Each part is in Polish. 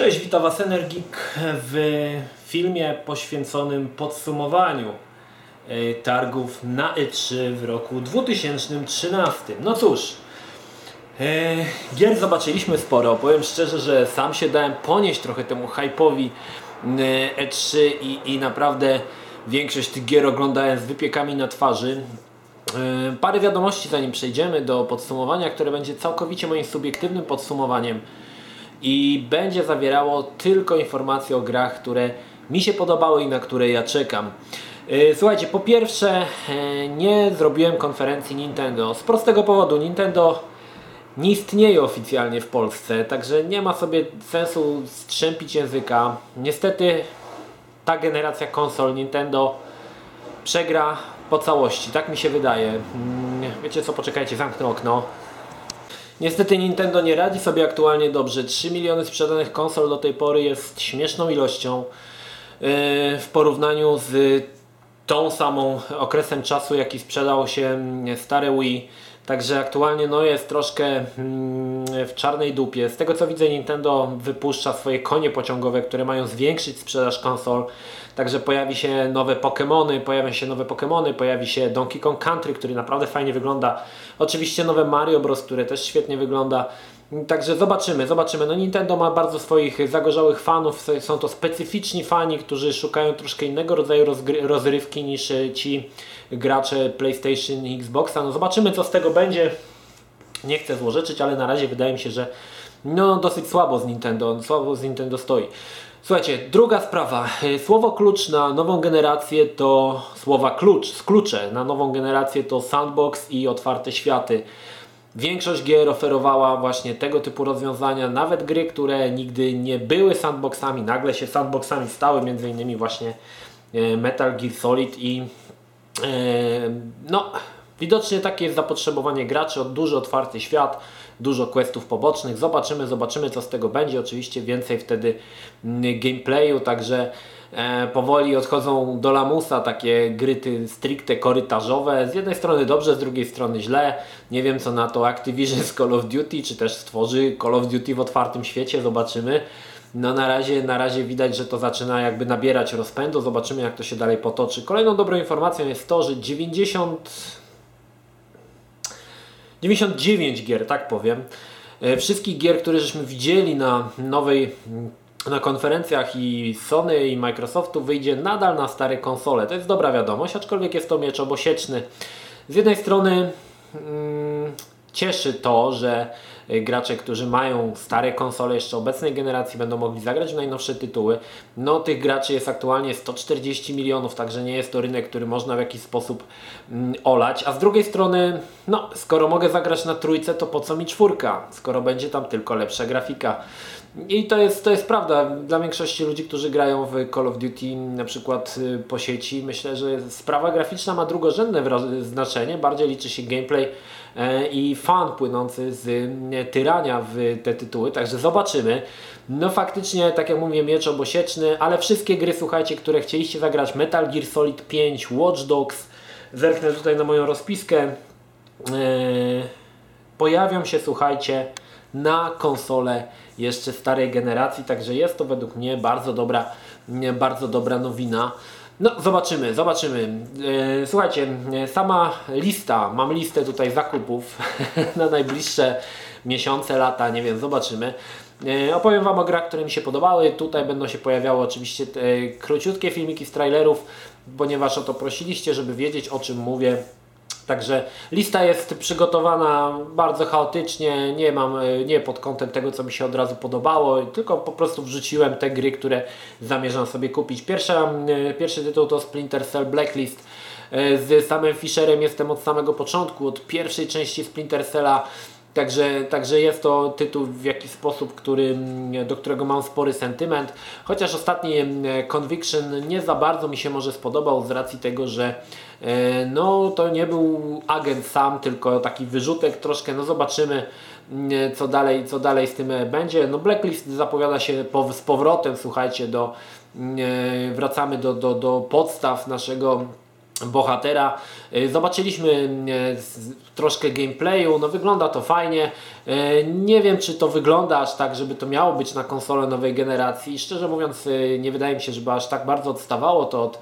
Cześć, witam Was Energik w filmie poświęconym podsumowaniu e, targów na E3 w roku 2013. No cóż, e, gier zobaczyliśmy sporo. Powiem szczerze, że sam się dałem ponieść trochę temu hype'owi e, E3 i, i naprawdę większość tych gier oglądałem z wypiekami na twarzy. Parę wiadomości zanim przejdziemy do podsumowania, które będzie całkowicie moim subiektywnym podsumowaniem i będzie zawierało tylko informacje o grach, które mi się podobały i na które ja czekam. Y, słuchajcie, po pierwsze y, nie zrobiłem konferencji Nintendo z prostego powodu. Nintendo nie istnieje oficjalnie w Polsce, także nie ma sobie sensu strzępić języka. Niestety ta generacja konsol Nintendo przegra po całości, tak mi się wydaje. Mm, wiecie co, poczekajcie, zamknę okno. Niestety Nintendo nie radzi sobie aktualnie dobrze. 3 miliony sprzedanych konsol do tej pory jest śmieszną ilością yy, w porównaniu z tą samą okresem czasu jaki sprzedał się stare Wii. Także aktualnie no, jest troszkę mm, w czarnej dupie. Z tego co widzę Nintendo wypuszcza swoje konie pociągowe, które mają zwiększyć sprzedaż konsol. Także pojawi się nowe Pokémony, pojawią się nowe Pokémony, pojawi się Donkey Kong Country, który naprawdę fajnie wygląda. Oczywiście nowe Mario Bros, które też świetnie wygląda. Także zobaczymy, zobaczymy. No Nintendo ma bardzo swoich zagorzałych fanów, są to specyficzni fani, którzy szukają troszkę innego rodzaju rozrywki niż e, ci gracze PlayStation i Xboxa. No zobaczymy co z tego będzie. Nie chcę złożyczyć, ale na razie wydaje mi się, że no dosyć słabo z Nintendo, słabo z Nintendo stoi. Słuchajcie, druga sprawa. Słowo klucz na nową generację to słowa klucz, sklucze na nową generację to sandbox i otwarte światy. Większość gier oferowała właśnie tego typu rozwiązania, nawet gry, które nigdy nie były sandboxami, nagle się sandboxami stały, między innymi właśnie e, Metal Gear Solid i e, no widocznie takie jest zapotrzebowanie graczy, duży otwarty świat, dużo questów pobocznych. Zobaczymy, zobaczymy co z tego będzie. Oczywiście więcej wtedy mm, gameplayu, także powoli odchodzą do lamusa takie gry stricte korytarzowe. Z jednej strony dobrze, z drugiej strony źle. Nie wiem co na to Activision z Call of Duty, czy też stworzy Call of Duty w otwartym świecie, zobaczymy. No na razie, na razie widać, że to zaczyna jakby nabierać rozpędu. Zobaczymy jak to się dalej potoczy. Kolejną dobrą informacją jest to, że 90 99 gier, tak powiem. E, wszystkich gier, które żeśmy widzieli na nowej na konferencjach i Sony i Microsoftu wyjdzie nadal na stare konsole. To jest dobra wiadomość, aczkolwiek jest to miecz obosieczny. Z jednej strony mm, cieszy to, że gracze, którzy mają stare konsole jeszcze obecnej generacji będą mogli zagrać w najnowsze tytuły. No tych graczy jest aktualnie 140 milionów, także nie jest to rynek, który można w jakiś sposób mm, olać. A z drugiej strony, no skoro mogę zagrać na trójce, to po co mi czwórka, skoro będzie tam tylko lepsza grafika. I to jest, to jest prawda. Dla większości ludzi, którzy grają w Call of Duty na przykład y, po sieci, myślę, że sprawa graficzna ma drugorzędne znaczenie. Bardziej liczy się gameplay e, i fan płynący z e, tyrania w te tytuły. Także zobaczymy. No faktycznie, tak jak mówię, miecz obosieczny, ale wszystkie gry, słuchajcie, które chcieliście zagrać, Metal Gear Solid 5, Watch Dogs, zerknę tutaj na moją rozpiskę, e, pojawią się, słuchajcie, na konsole jeszcze starej generacji, także jest to według mnie bardzo dobra, bardzo dobra nowina. No, zobaczymy, zobaczymy. E, słuchajcie, sama lista, mam listę tutaj zakupów na najbliższe miesiące, lata, nie wiem, zobaczymy. E, opowiem Wam o grach, które mi się podobały. Tutaj będą się pojawiały oczywiście króciutkie filmiki z trailerów, ponieważ o to prosiliście, żeby wiedzieć o czym mówię. Także lista jest przygotowana bardzo chaotycznie, nie mam, e, nie pod kątem tego, co mi się od razu podobało, tylko po prostu wrzuciłem te gry, które zamierzam sobie kupić. Pierwsza, e, pierwszy tytuł to Splinter Cell Blacklist. E, z samym Fisherem jestem od samego początku, od pierwszej części Splinter Cella Także, także jest to tytuł w jakiś sposób, który, do którego mam spory sentyment. Chociaż ostatni Conviction nie za bardzo mi się może spodobał z racji tego, że e, no, to nie był agent sam, tylko taki wyrzutek troszkę. No zobaczymy co dalej, co dalej z tym będzie. No Blacklist zapowiada się po, z powrotem, słuchajcie, do, wracamy do, do, do podstaw naszego bohatera. E, zobaczyliśmy troszkę gameplayu, no wygląda to fajnie. E, nie wiem czy to wygląda aż tak, żeby to miało być na konsolę nowej generacji. Szczerze mówiąc e, nie wydaje mi się, żeby aż tak bardzo odstawało to od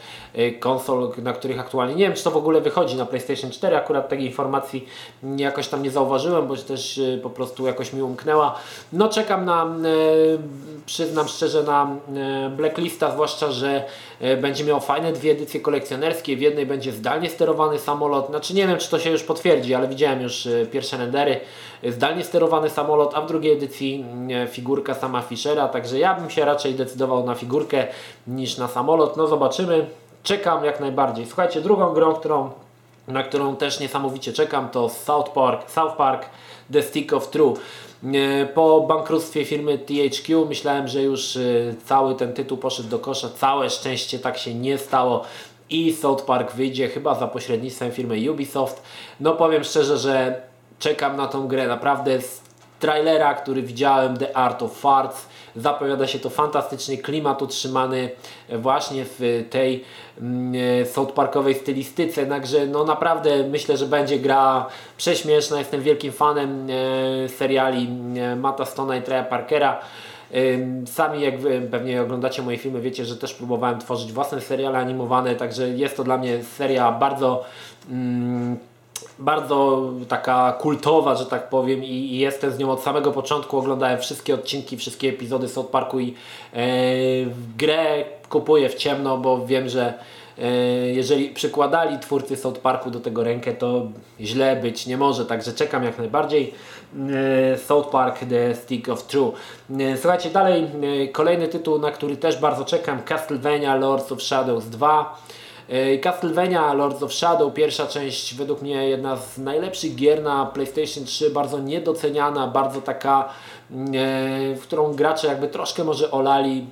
konsol, na których aktualnie nie wiem czy to w ogóle wychodzi na PlayStation 4. Akurat takiej informacji jakoś tam nie zauważyłem, bo też po prostu jakoś mi umknęła. No czekam na, przyznam szczerze na Blacklista, zwłaszcza, że będzie miał fajne dwie edycje kolekcjonerskie. W jednej będzie zdalnie sterowany samolot. Znaczy nie wiem, czy to się już potwierdzi, ale widziałem już e, pierwsze rendery. Zdalnie sterowany samolot, a w drugiej edycji mm, figurka sama Fischera. Także ja bym się raczej decydował na figurkę niż na samolot. No zobaczymy. Czekam jak najbardziej. Słuchajcie, drugą grą, którą, na którą też niesamowicie czekam, to South Park, South Park The Stick of Truth. E, po bankructwie firmy THQ myślałem, że już e, cały ten tytuł poszedł do kosza. Całe szczęście tak się nie stało i South Park wyjdzie chyba za pośrednictwem firmy Ubisoft. No powiem szczerze, że czekam na tą grę. Naprawdę z trailera, który widziałem, The Art of Farts, zapowiada się to fantastycznie, klimat utrzymany właśnie w tej mm, South Parkowej stylistyce, także no naprawdę myślę, że będzie gra prześmieszna, jestem wielkim fanem e, seriali e, Mata Stone'a i Treya Parkera, Sami jak pewnie oglądacie moje filmy, wiecie, że też próbowałem tworzyć własne seriale animowane, także jest to dla mnie seria bardzo mm, bardzo taka kultowa, że tak powiem i, i, jestem z nią od samego początku, oglądałem wszystkie odcinki, wszystkie epizody South Parku i e, grę kupuję w ciemno, bo wiem, że e, jeżeli przykładali twórcy South Parku do tego rękę, to źle być nie może, także czekam jak najbardziej. E, South Park The Stick of True. Słuchajcie, dalej e, kolejny tytuł, na który też bardzo czekam, Castlevania Lords of Shadows 2. Castlevania Lords of Shadow, pierwsza część według mnie jedna z najlepszych gier na PlayStation 3, bardzo niedoceniana, bardzo taka, w którą gracze jakby troszkę może olali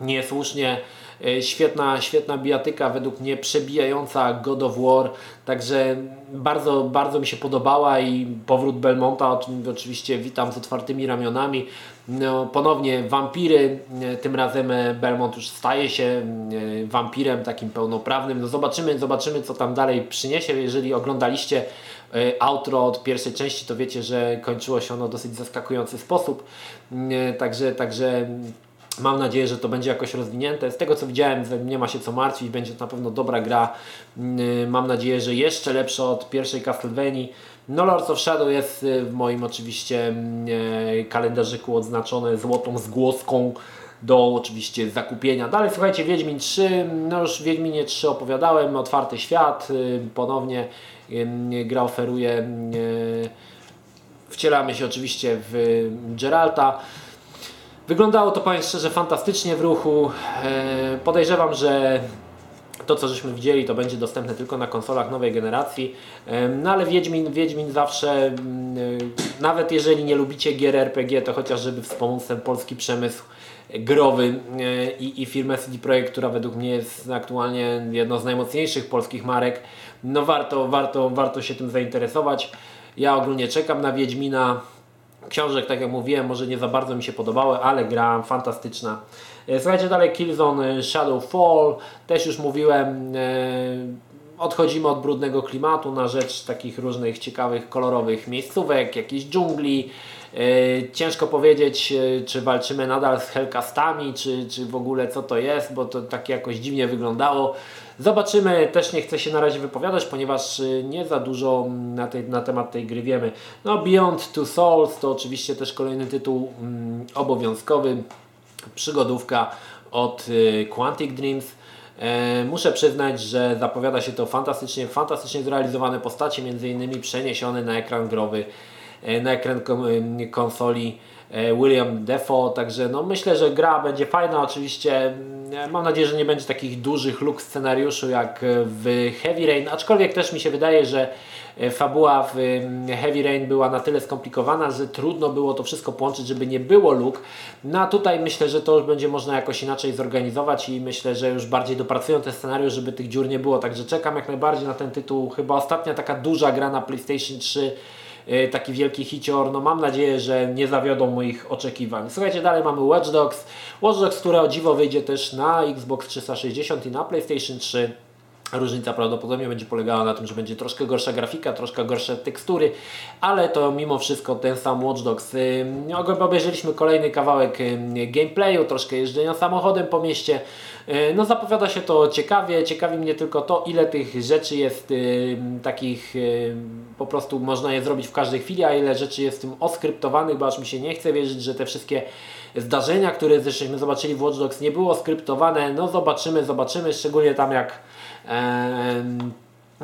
niesłusznie. E, świetna, świetna bijatyka, według mnie przebijająca God of War, także bardzo, bardzo mi się podobała i powrót Belmonta oczywiście witam z otwartymi ramionami. No, ponownie wampiry, e, tym razem e, Belmont już staje się wampirem takim pełnoprawnym. No zobaczymy, zobaczymy co tam dalej przyniesie. Jeżeli oglądaliście outro od pierwszej części, to wiecie, że kończyło się ono w dosyć zaskakujący sposób. Także, także Mam nadzieję, że to będzie jakoś rozwinięte. Z tego co widziałem, nie ma się co martwić, będzie to na pewno dobra gra. Mam nadzieję, że jeszcze lepsza od pierwszej Castlevanii. No Lords of Shadow jest y, w moim oczywiście mm, e, kalendarzyku odznaczone złotą zgłoską do oczywiście zakupienia. Dalej słuchajcie, Wiedźmin 3, no już Wiedźminie 3 opowiadałem, otwarty świat, y, ponownie gra oferuje, y, wcielamy się oczywiście w Geralta. Wyglądało to Panie szczerze fantastycznie w ruchu. E, podejrzewam, że to co żeśmy widzieli to będzie dostępne tylko na konsolach nowej generacji. E, no ale Wiedźmin, Wiedźmin zawsze, mm, e, nawet jeżeli nie lubicie gier RPG, to chociaż żeby wspomóc ten polski przemysł growy i, i firmę CD Projekt, która według mnie jest aktualnie jedną z najmocniejszych polskich marek, no warto, warto, warto się tym zainteresować. Ja ogólnie czekam na Wiedźmina. Książek, tak jak mówiłem, może nie za bardzo mi się podobały, ale gra fantastyczna. E, słuchajcie dalej Killzone Shadow Fall, też już mówiłem, e, odchodzimy od brudnego klimatu na rzecz takich różnych ciekawych, kolorowych miejscówek, jakiejś dżungli. E, ciężko powiedzieć, czy walczymy nadal z Hellcastami, czy, czy w ogóle co to jest, bo to tak jakoś dziwnie wyglądało. Zobaczymy, też nie chcę się na razie wypowiadać, ponieważ y, nie za dużo na, tej, na temat tej gry wiemy. No Beyond Two Souls to oczywiście też kolejny tytuł mm, obowiązkowy, przygodówka od y, Quantic Dreams. E, muszę przyznać, że zapowiada się to fantastycznie, fantastycznie zrealizowane postacie, między innymi przeniesione na ekran growy, e, na ekran y, konsoli William Defoe, także no myślę, że gra będzie fajna, oczywiście mm, mam nadzieję, że nie będzie takich dużych luk scenariuszu jak w Heavy Rain, aczkolwiek też mi się wydaje, że e, fabuła w mm, Heavy Rain była na tyle skomplikowana, że trudno było to wszystko połączyć, żeby nie było luk. No a tutaj myślę, że to już będzie można jakoś inaczej zorganizować i myślę, że już bardziej dopracują te scenariusz, żeby tych dziur nie było, także czekam jak najbardziej na ten tytuł. Chyba ostatnia taka duża gra na PlayStation 3 E, taki wielki hicior. No mam nadzieję, że nie zawiodą moich oczekiwań. Słuchajcie, dalej mamy Watch Dogs. Watch Dogs, które o dziwo wyjdzie też na Xbox 360 i na PlayStation 3. Różnica prawdopodobnie będzie polegała na tym, że będzie troszkę gorsza grafika, troszkę gorsze tekstury, ale to mimo wszystko ten sam Watch Dogs. Obejrzeliśmy kolejny kawałek gameplayu, troszkę jeżdżenia samochodem po mieście. No zapowiada się to ciekawie, ciekawi mnie tylko to, ile tych rzeczy jest takich, po prostu można je zrobić w każdej chwili, a ile rzeczy jest tym oskryptowanych, bo aż mi się nie chce wierzyć, że te wszystkie zdarzenia, które zresztą zobaczyli w Watch Dogs nie było skryptowane. No zobaczymy, zobaczymy, szczególnie tam jak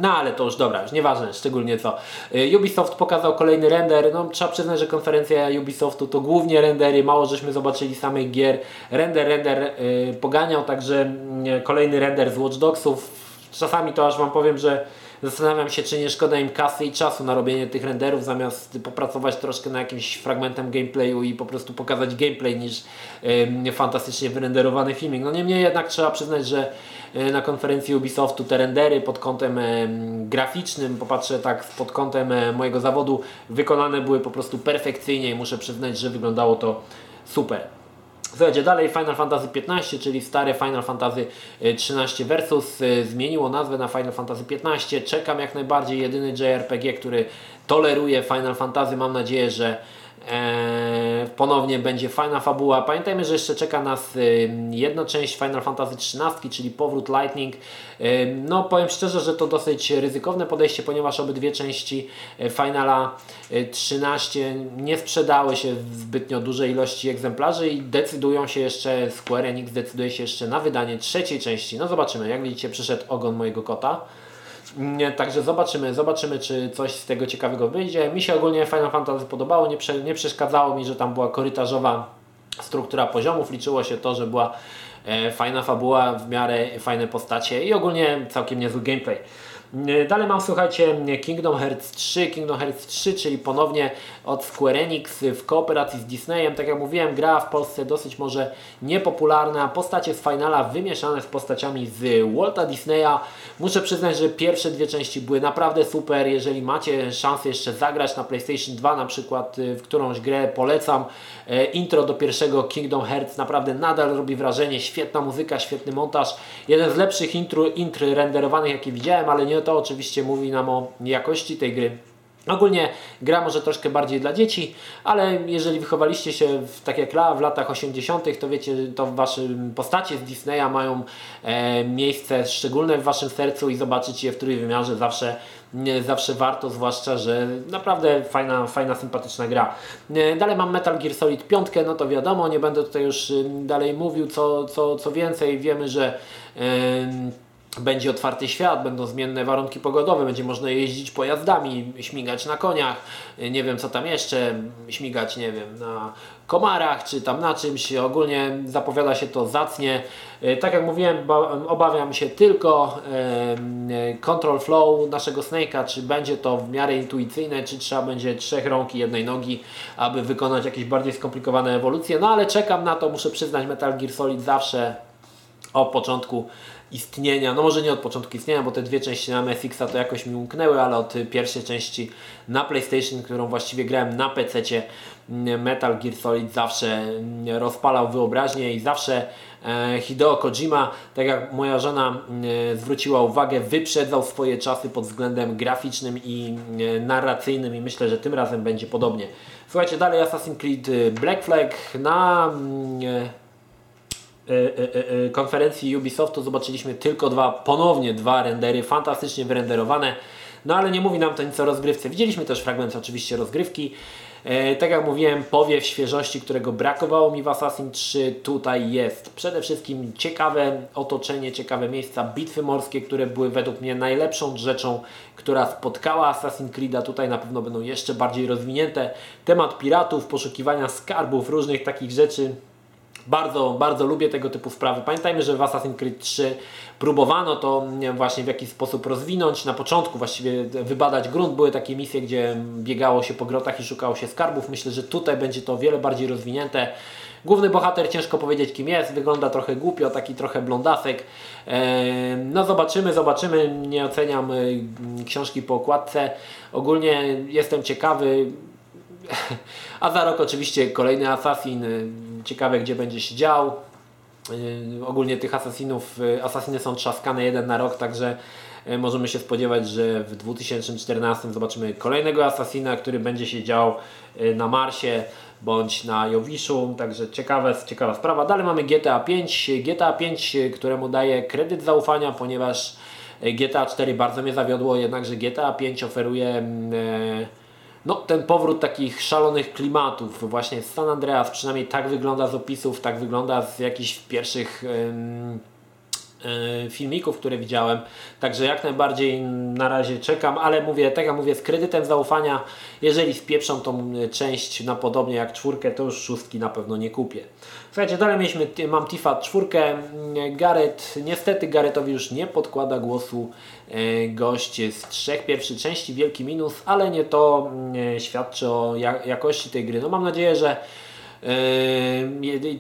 no ale to już dobra, już nieważne, szczególnie co. Y, Ubisoft pokazał kolejny render. No, trzeba przyznać, że konferencja Ubisoftu to głównie rendery, mało żeśmy zobaczyli samych gier. Render, render yy, poganiał, także yy, kolejny render z Watch Dogsów. Czasami to aż Wam powiem, że Zastanawiam się, czy nie szkoda im kasy i czasu na robienie tych renderów, zamiast popracować troszkę na jakimś fragmentem gameplayu i po prostu pokazać gameplay niż yy, fantastycznie wyrenderowany filmik. No niemniej jednak trzeba przyznać, że na konferencji Ubisoftu te rendery pod kątem yy, graficznym, popatrzę tak pod kątem e, mojego zawodu, wykonane były po prostu perfekcyjnie i muszę przyznać, że wyglądało to super. Słuchajcie, dalej Final Fantasy XV, czyli stare Final Fantasy XIII Versus zmieniło nazwę na Final Fantasy XV. Czekam jak najbardziej, jedyny JRPG, który toleruje Final Fantasy. Mam nadzieję, że e, ponownie będzie fajna fabuła. Pamiętajmy, że jeszcze czeka nas y, jedna część Final Fantasy XIII, czyli powrót Lightning. Y, no powiem szczerze, że to dosyć ryzykowne podejście, ponieważ obydwie części y, Finala 13 nie sprzedały się w zbytnio dużej ilości egzemplarzy i decydują się jeszcze, Square Enix decyduje się jeszcze na wydanie trzeciej części. No zobaczymy, jak widzicie przyszedł ogon mojego kota. Także zobaczymy, zobaczymy, czy coś z tego ciekawego wyjdzie. Mi się ogólnie Final Fantasy podobało, nie, prze, nie przeszkadzało mi, że tam była korytarzowa struktura poziomów. Liczyło się to, że była e, fajna fabuła, w miarę fajne postacie i ogólnie całkiem niezły gameplay. E, dalej mam, słuchajcie, Kingdom Hearts 3. Kingdom Hearts 3, czyli ponownie od Square Enix w kooperacji z Disneyem. Tak jak mówiłem, gra w Polsce dosyć może niepopularna. Postacie z Finala wymieszane z postaciami z Walta Disneya. Muszę przyznać, że pierwsze dwie części były naprawdę super. Jeżeli macie szansę jeszcze zagrać na PlayStation 2 na przykład y, w którąś grę, polecam. E, intro do pierwszego Kingdom Hearts naprawdę nadal robi wrażenie. Świetna muzyka, świetny montaż. Jeden z lepszych intro, intr renderowanych jakie widziałem, ale nie to oczywiście mówi nam o jakości tej gry. Ogólnie gra może troszkę bardziej dla dzieci, ale jeżeli wychowaliście się w, tak jak ja w latach 80., to wiecie, to wasze postacie z Disneya mają e, miejsce szczególne w waszym sercu i zobaczyć je w trójwymiarze zawsze, nie, zawsze warto, zwłaszcza, że naprawdę fajna, fajna, sympatyczna gra. E, dalej mam Metal Gear Solid 5, no to wiadomo, nie będę tutaj już dalej mówił co, co, co więcej. Wiemy, że e, będzie otwarty świat, będą zmienne warunki pogodowe, będzie można jeździć pojazdami, śmigać na koniach, nie wiem co tam jeszcze, śmigać, nie wiem, na komarach czy tam na czymś. Ogólnie zapowiada się to zacnie. E, tak jak mówiłem, obawiam się tylko control flow naszego Snake'a, czy będzie to w miarę intuicyjne, czy trzeba będzie trzech rąk i jednej nogi, aby wykonać jakieś bardziej skomplikowane ewolucje. No ale czekam na to, muszę przyznać, Metal Gear Solid zawsze o początku istnienia, no może nie od początku istnienia, bo te dwie części na MSX to jakoś mi umknęły, ale od pierwszej części na PlayStation, którą właściwie grałem na PC, mm, Metal Gear Solid zawsze mm, rozpalał wyobraźnię i zawsze e, Hideo Kojima, tak jak moja żona mm, zwróciła uwagę, wyprzedzał swoje czasy pod względem graficznym i narracyjnym i myślę, że tym razem będzie podobnie. Słuchajcie, dalej Assassin's Creed y, Black Flag na konferencji Ubisoftu zobaczyliśmy tylko dwa, ponownie dwa rendery, fantastycznie wyrenderowane, no ale nie mówi nam to nic o rozgrywce. Widzieliśmy też fragment oczywiście rozgrywki. tak jak mówiłem, powiew świeżości, którego brakowało mi w Assassin 3 tutaj jest. Przede wszystkim ciekawe otoczenie, ciekawe miejsca, bitwy morskie, które były według mnie najlepszą rzeczą, która spotkała Assassin's Creed'a. Tutaj na pewno będą jeszcze bardziej rozwinięte. Temat piratów, poszukiwania skarbów, różnych takich rzeczy bardzo, bardzo lubię tego typu sprawy. Pamiętajmy, że w Assassin's Creed 3 próbowano to właśnie w jakiś sposób rozwinąć. Na początku właściwie wybadać grunt. Były takie misje, gdzie biegało się po grotach i szukało się skarbów. Myślę, że tutaj będzie to o wiele bardziej rozwinięte. Główny bohater, ciężko powiedzieć kim jest, wygląda trochę głupio, taki trochę blondasek. No zobaczymy, zobaczymy, nie oceniam y, książki po okładce. Ogólnie jestem ciekawy, a za rok oczywiście kolejny Assassin. Ciekawe gdzie będzie się dział. ogólnie tych asasinów, asasiny są trzaskane jeden na rok, także możemy się spodziewać, że w 2014 zobaczymy kolejnego asasina, który będzie się dział na Marsie bądź na Jowiszu, także ciekawe, ciekawa sprawa. Dalej mamy GTA 5, GTA 5, któremu daje kredyt zaufania, ponieważ GTA 4 bardzo mnie zawiodło, jednakże GTA 5 oferuje mm, e, no, ten powrót takich szalonych klimatów właśnie z San Andreas, przynajmniej tak wygląda z opisów, tak wygląda z jakichś pierwszych filmików, które widziałem. Także jak najbardziej na razie czekam, ale mówię, tak jak mówię, z kredytem zaufania, jeżeli spieprzą tą część na podobnie jak czwórkę, to już szóstki na pewno nie kupię. Słuchajcie, dalej mieliśmy, mam Tifa czwórkę, Gareth, niestety Garethowi już nie podkłada głosu e, gość z trzech pierwszych części, wielki minus, ale nie to świadczy o jakości tej gry. No mam nadzieję, że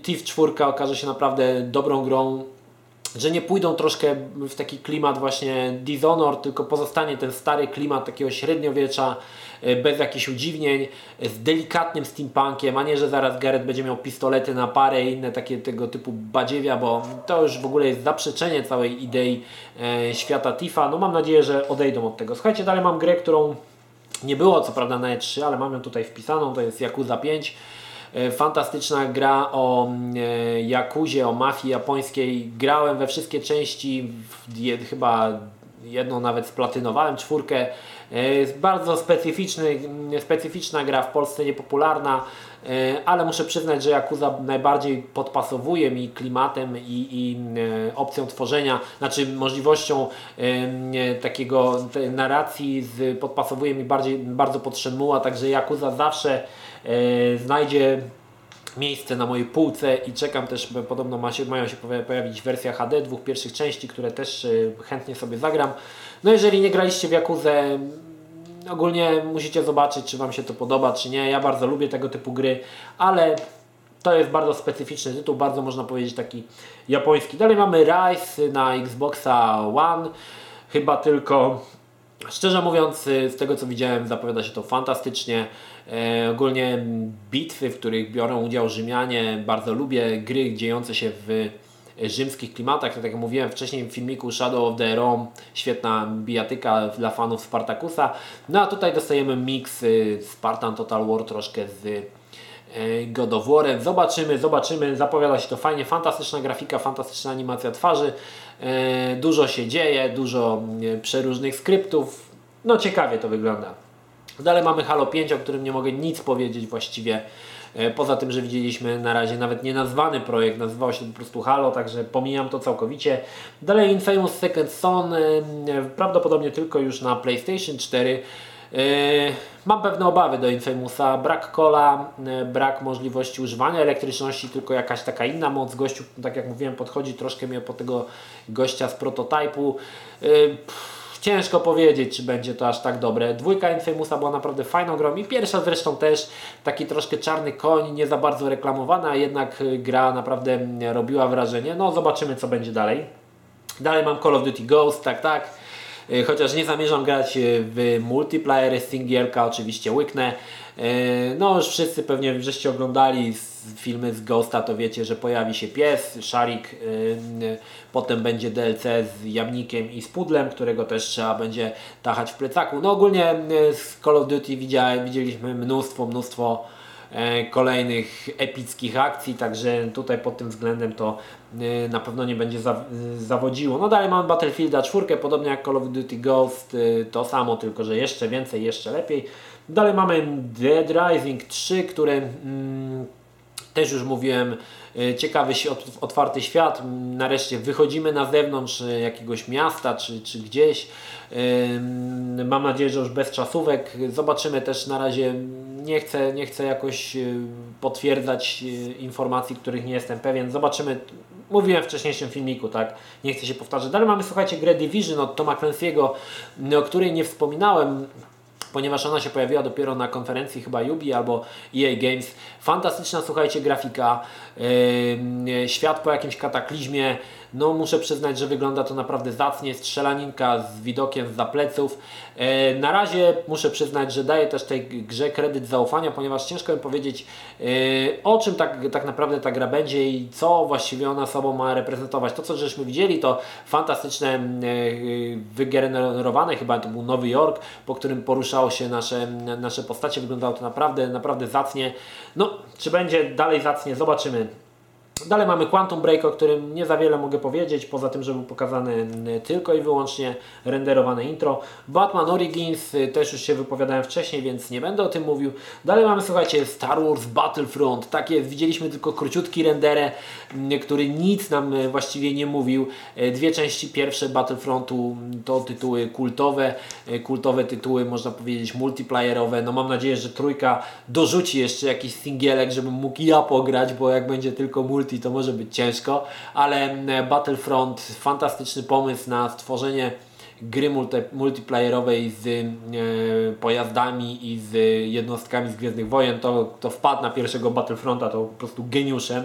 TIF 4 okaże się naprawdę dobrą grą że nie pójdą troszkę w taki klimat właśnie Dishonored, tylko pozostanie ten stary klimat takiego średniowiecza, e, bez jakichś udziwnień, z delikatnym steampunkiem, a nie, że zaraz Gareth będzie miał pistolety na parę i inne takie tego typu badziewia, bo to już w ogóle jest zaprzeczenie całej idei e, świata Tifa. No mam nadzieję, że odejdą od tego. Słuchajcie, dalej mam grę, którą nie było co prawda na E3, ale mam ją tutaj wpisaną, to jest Yakuza 5. E, fantastyczna gra o e, Jakuzie, o mafii japońskiej. Grałem we wszystkie części, chyba jedną nawet splatynowałem, czwórkę. E, jest bardzo specyficzny, specyficzna gra w Polsce, niepopularna, ale muszę przyznać, że Yakuza najbardziej podpasowuje mi klimatem i, i opcją tworzenia, znaczy możliwością takiego narracji z, podpasowuje mi bardziej, bardzo pod Shenmue, także Yakuza zawsze znajdzie miejsce na mojej półce i czekam też, podobno ma się, mają się pojawić wersja HD dwóch pierwszych części, które też e, chętnie sobie zagram. No jeżeli nie graliście w Jakuzę, ogólnie musicie zobaczyć, czy Wam się to podoba, czy nie. Ja bardzo lubię tego typu gry, ale to jest bardzo specyficzny tytuł, bardzo można powiedzieć taki japoński. Dalej mamy Rise na Xboxa One, chyba tylko Szczerze mówiąc, z tego co widziałem, zapowiada się to fantastycznie. E, ogólnie bitwy, w których biorą udział Rzymianie, bardzo lubię. Gry dziejące się w rzymskich klimatach. Tak jak mówiłem wcześniej w filmiku Shadow of the Rome, świetna bijatyka dla fanów Spartakusa. No a tutaj dostajemy miks y, Spartan Total War troszkę z y, God of War. Zobaczymy, zobaczymy. Zapowiada się to fajnie. Fantastyczna grafika, fantastyczna animacja twarzy. E, dużo się dzieje, dużo y, przeróżnych skryptów. No ciekawie to wygląda. Dalej mamy Halo 5, o którym nie mogę nic powiedzieć właściwie. E, poza tym, że widzieliśmy na razie nawet nie nazwany projekt, nazywał się po prostu Halo, także pomijam to całkowicie. Dalej Infamous Second Son, e, prawdopodobnie tylko już na PlayStation 4. E, mam pewne obawy do Infamousa, brak kola, brak możliwości używania elektryczności, tylko jakaś taka inna moc. Gościu, tak jak mówiłem, podchodzi troszkę mnie po tego gościa z prototypu. Pff Ciężko powiedzieć, czy będzie to aż tak dobre. Dwójka Infamousa była naprawdę fajną grą i pierwsza zresztą też taki troszkę czarny koń, nie za bardzo reklamowana, jednak gra naprawdę robiła wrażenie. No zobaczymy co będzie dalej. Dalej mam Call of Duty Ghost, tak, tak. Y, chociaż nie zamierzam grać y, w multiplayer, singierka oczywiście łyknę. No już wszyscy pewnie żeście oglądali filmy z Ghosta, to wiecie, że pojawi się pies, szarik, potem będzie DLC z jamnikiem i z pudlem, którego też trzeba będzie tachać w plecaku. No ogólnie z Call of Duty widzieliśmy mnóstwo, mnóstwo e, kolejnych epickich akcji, także tutaj pod tym względem to e, na pewno nie będzie zawodziło. No dalej mamy Battlefielda 4, podobnie jak Call of Duty Ghost, e, to samo, tylko że jeszcze więcej, jeszcze lepiej. Dalej mamy Dead Rising 3, które mm, też już mówiłem, e, ciekawy otwarty świat. Nareszcie wychodzimy na zewnątrz e, jakiegoś miasta czy, czy gdzieś. Mam nadzieję, że już bez czasówek. Zobaczymy też na razie. Nie chcę, nie chcę jakoś e, potwierdzać informacji, których nie jestem pewien. Zobaczymy. Mówiłem w wcześniejszym filmiku, tak? Nie chcę się powtarzać. Dalej mamy, słuchajcie, grę Division od Toma Clancy'ego, o której nie wspominałem ponieważ ona się pojawiła dopiero na konferencji chyba Yubi albo EA Games. Fantastyczna, słuchajcie, grafika, świat po jakimś kataklizmie, no muszę przyznać, że wygląda to naprawdę zacnie, strzelaninka z widokiem z pleców. E, na razie muszę przyznać, że daję też tej grze kredyt zaufania, ponieważ ciężko mi powiedzieć o czym tak, tak naprawdę ta gra będzie i co właściwie ona sobą ma reprezentować. To co żeśmy widzieli to fantastyczne wygenerowane, chyba to był Nowy Jork, po którym poruszało się nasze, nasze postacie. Wyglądało to naprawdę, naprawdę zacnie. No, czy będzie dalej zacnie, zobaczymy. Dalej mamy Quantum Break, o którym nie za wiele mogę powiedzieć, poza tym, że był pokazany tylko i wyłącznie renderowane intro. Batman Origins, y, też już się wypowiadałem wcześniej, więc nie będę o tym mówił. Dalej mamy, słuchajcie, Star Wars Battlefront. Tak jest, widzieliśmy tylko króciutki renderę, który nic nam y, właściwie nie mówił. Y, dwie części pierwsze Battlefrontu to tytuły kultowe, kultowe tytuły, można powiedzieć multiplayerowe. No mam nadzieję, że trójka dorzuci jeszcze jakiś singielek, żebym mógł ja pograć, bo jak będzie tylko multi multi to może być ciężko, ale Battlefront fantastyczny pomysł na stworzenie gry multiplayerowej z e, pojazdami i z jednostkami z Gwiezdnych Wojen, to, to wpadł na pierwszego Battlefronta, to po prostu geniuszem.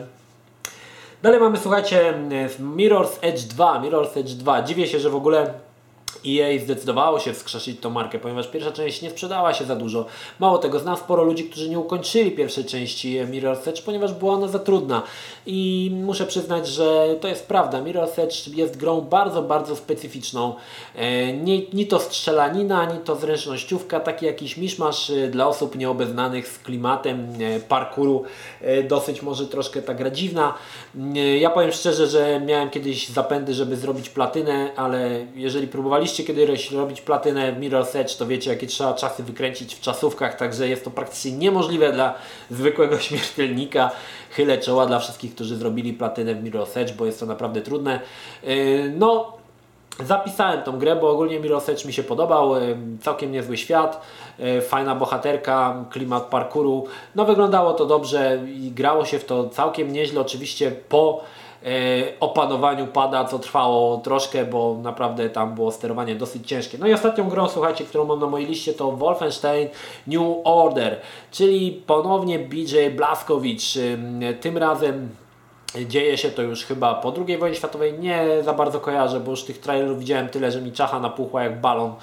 Dalej mamy, słuchajcie, Mirror's Edge 2. Mirror's Edge 2. Dziwię się, że w ogóle EA zdecydowało się wskrzesić tą markę, ponieważ pierwsza część nie sprzedała się za dużo. Mało tego, znam sporo ludzi, którzy nie ukończyli pierwszej części Mirror's Edge, ponieważ była ona za trudna. I muszę przyznać, że to jest prawda. Mirror's Edge jest grą bardzo, bardzo specyficzną. E, nie, ni to strzelanina, ni to zręcznościówka, taki jakiś miszmasz e, dla osób nieobeznanych z klimatem e, parkouru. Dosyć może troszkę ta gra dziwna. Ja powiem szczerze, że miałem kiedyś zapędy, żeby zrobić platynę, ale jeżeli próbowaliście kiedyś robić platynę w Mirror's Edge, to wiecie jakie trzeba czasy wykręcić w czasówkach, także jest to praktycznie niemożliwe dla zwykłego śmiertelnika. Chylę czoła dla wszystkich, którzy zrobili platynę w Mirror's Edge, bo jest to naprawdę trudne. Yy, no, Zapisałem tą grę, bo ogólnie Mirror's Edge mi się podobał, yy, całkiem niezły świat, yy, fajna bohaterka, klimat parkouru, no wyglądało to dobrze i grało się w to całkiem nieźle, oczywiście po opanowaniu pada, co trwało troszkę, bo naprawdę tam było sterowanie dosyć ciężkie. No i ostatnią grą, słuchajcie, którą mam na mojej liście to Wolfenstein New Order, czyli ponownie BJ Blazkowicz. Tym razem Dzieje się to już chyba po II wojnie światowej. Nie za bardzo kojarzę, bo już tych trailerów widziałem tyle, że mi czacha napuchła jak balon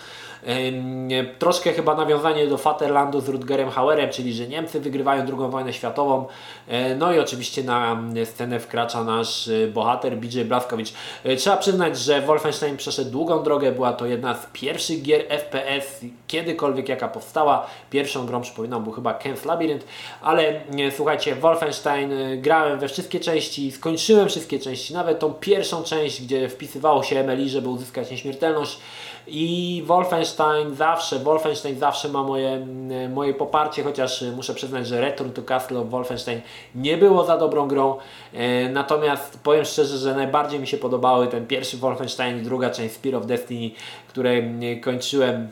Troszkę chyba nawiązanie do Vaterlandu z Rutgerem Hauerem, czyli że Niemcy wygrywają II wojnę światową. E, no i oczywiście na scenę wkracza nasz e, bohater BJ Blazkowicz. E, trzeba przyznać, że Wolfenstein przeszedł długą drogę. Była to jedna z pierwszych gier FPS kiedykolwiek jaka powstała. Pierwszą grą, przypominam, był chyba Ken's Labyrinth, ale słuchajcie, Wolfenstein grałem we wszystkie części, skończyłem wszystkie części, nawet tą pierwszą część, gdzie wpisywało się MLI, żeby uzyskać nieśmiertelność. I Wolfenstein zawsze, Wolfenstein zawsze ma moje, moje poparcie, chociaż muszę przyznać, że Return to Castle of Wolfenstein nie było za dobrą grą. E, natomiast powiem szczerze, że najbardziej mi się podobały ten pierwszy Wolfenstein i druga część Spear of Destiny, które kończyłem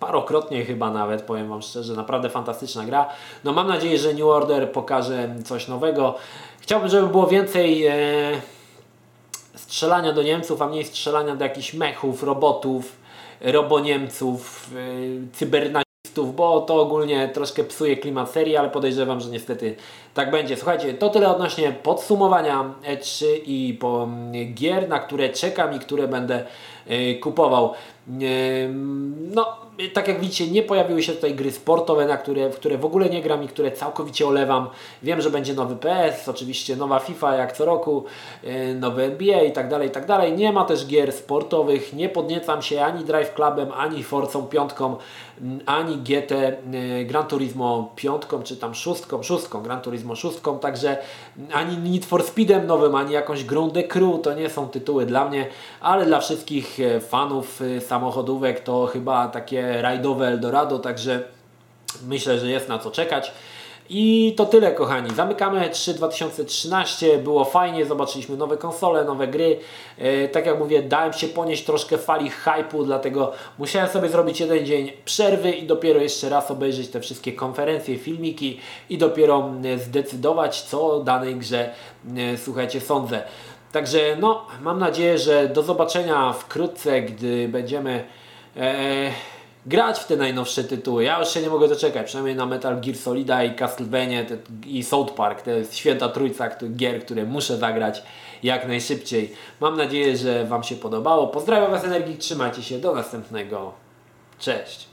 parokrotnie chyba nawet, powiem Wam szczerze, naprawdę fantastyczna gra. No mam nadzieję, że New Order pokaże coś nowego. Chciałbym, żeby było więcej... E, strzelania do Niemców, a mniej strzelania do jakichś mechów, robotów, roboniemców, yy, cybernazistów, bo to ogólnie troszkę psuje klimat serii, ale podejrzewam, że niestety tak będzie. Słuchajcie, to tyle odnośnie podsumowania E3 i po mm, gier, na które czekam i które będę kupował. Yy, no, tak jak widzicie, nie pojawiły się tutaj gry sportowe, na które, w które w ogóle nie gram i które całkowicie olewam. Wiem, że będzie nowy PS, oczywiście nowa FIFA jak co roku, yy, nowy NBA i tak dalej, i tak dalej. Nie ma też gier sportowych, nie podniecam się ani Drive Clubem, ani Forcą piątką, ani GT Gran Turismo piątką, czy tam szóstką, szóstką, Gran Turismo szóstką, także ani Need for Speedem nowym, ani jakąś The Crew, to nie są tytuły dla mnie, ale dla wszystkich e, fanów e, samochodówek to chyba takie rajdowe Eldorado, także myślę, że jest na co czekać. I to tyle kochani. Zamykamy 3 2013. Było fajnie, zobaczyliśmy nowe konsole, nowe gry. E, tak jak mówię, dałem się ponieść troszkę fali hype'u, dlatego musiałem sobie zrobić jeden dzień przerwy i dopiero jeszcze raz obejrzeć te wszystkie konferencje, filmiki i dopiero zdecydować, co o danej grze, słuchajcie, sądzę. Także no, mam nadzieję, że do zobaczenia wkrótce, gdy będziemy... E, grać w te najnowsze tytuły. Ja już się nie mogę doczekać, przynajmniej na Metal Gear Solida i Castlevania te, i South Park. To jest święta trójca gier, które muszę zagrać jak najszybciej. Mam nadzieję, że Wam się podobało. Pozdrawiam Was Energii, trzymajcie się, do następnego. Cześć!